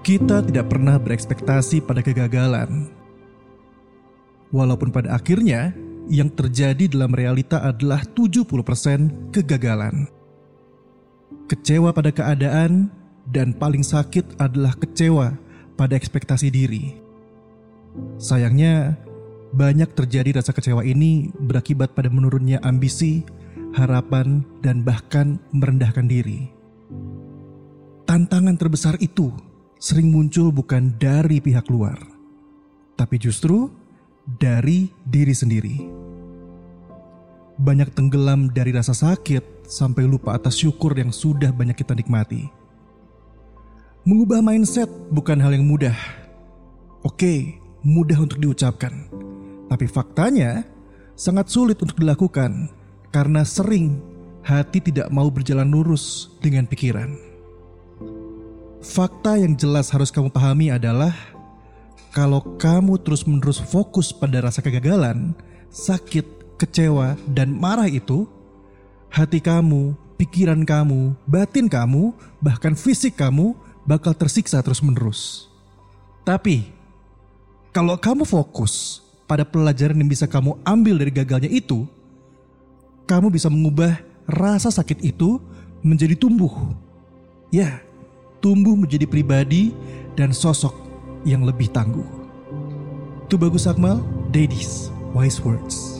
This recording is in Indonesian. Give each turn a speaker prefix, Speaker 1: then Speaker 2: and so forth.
Speaker 1: Kita tidak pernah berekspektasi pada kegagalan. Walaupun pada akhirnya yang terjadi dalam realita adalah 70% kegagalan. Kecewa pada keadaan dan paling sakit adalah kecewa pada ekspektasi diri. Sayangnya, banyak terjadi rasa kecewa ini berakibat pada menurunnya ambisi, harapan, dan bahkan merendahkan diri. Tantangan terbesar itu sering muncul bukan dari pihak luar, tapi justru dari diri sendiri. Banyak tenggelam dari rasa sakit sampai lupa atas syukur yang sudah banyak kita nikmati. Mengubah mindset bukan hal yang mudah. Oke, mudah untuk diucapkan, tapi faktanya sangat sulit untuk dilakukan karena sering hati tidak mau berjalan lurus dengan pikiran. Fakta yang jelas harus kamu pahami adalah kalau kamu terus-menerus fokus pada rasa kegagalan, sakit, kecewa, dan marah itu, hati kamu, pikiran kamu, batin kamu, bahkan fisik kamu bakal tersiksa terus-menerus. Tapi, kalau kamu fokus pada pelajaran yang bisa kamu ambil dari gagalnya itu, kamu bisa mengubah rasa sakit itu menjadi tumbuh. Ya, tumbuh menjadi pribadi dan sosok yang lebih tangguh. Itu bagus Akmal, Daddies, Wise Words.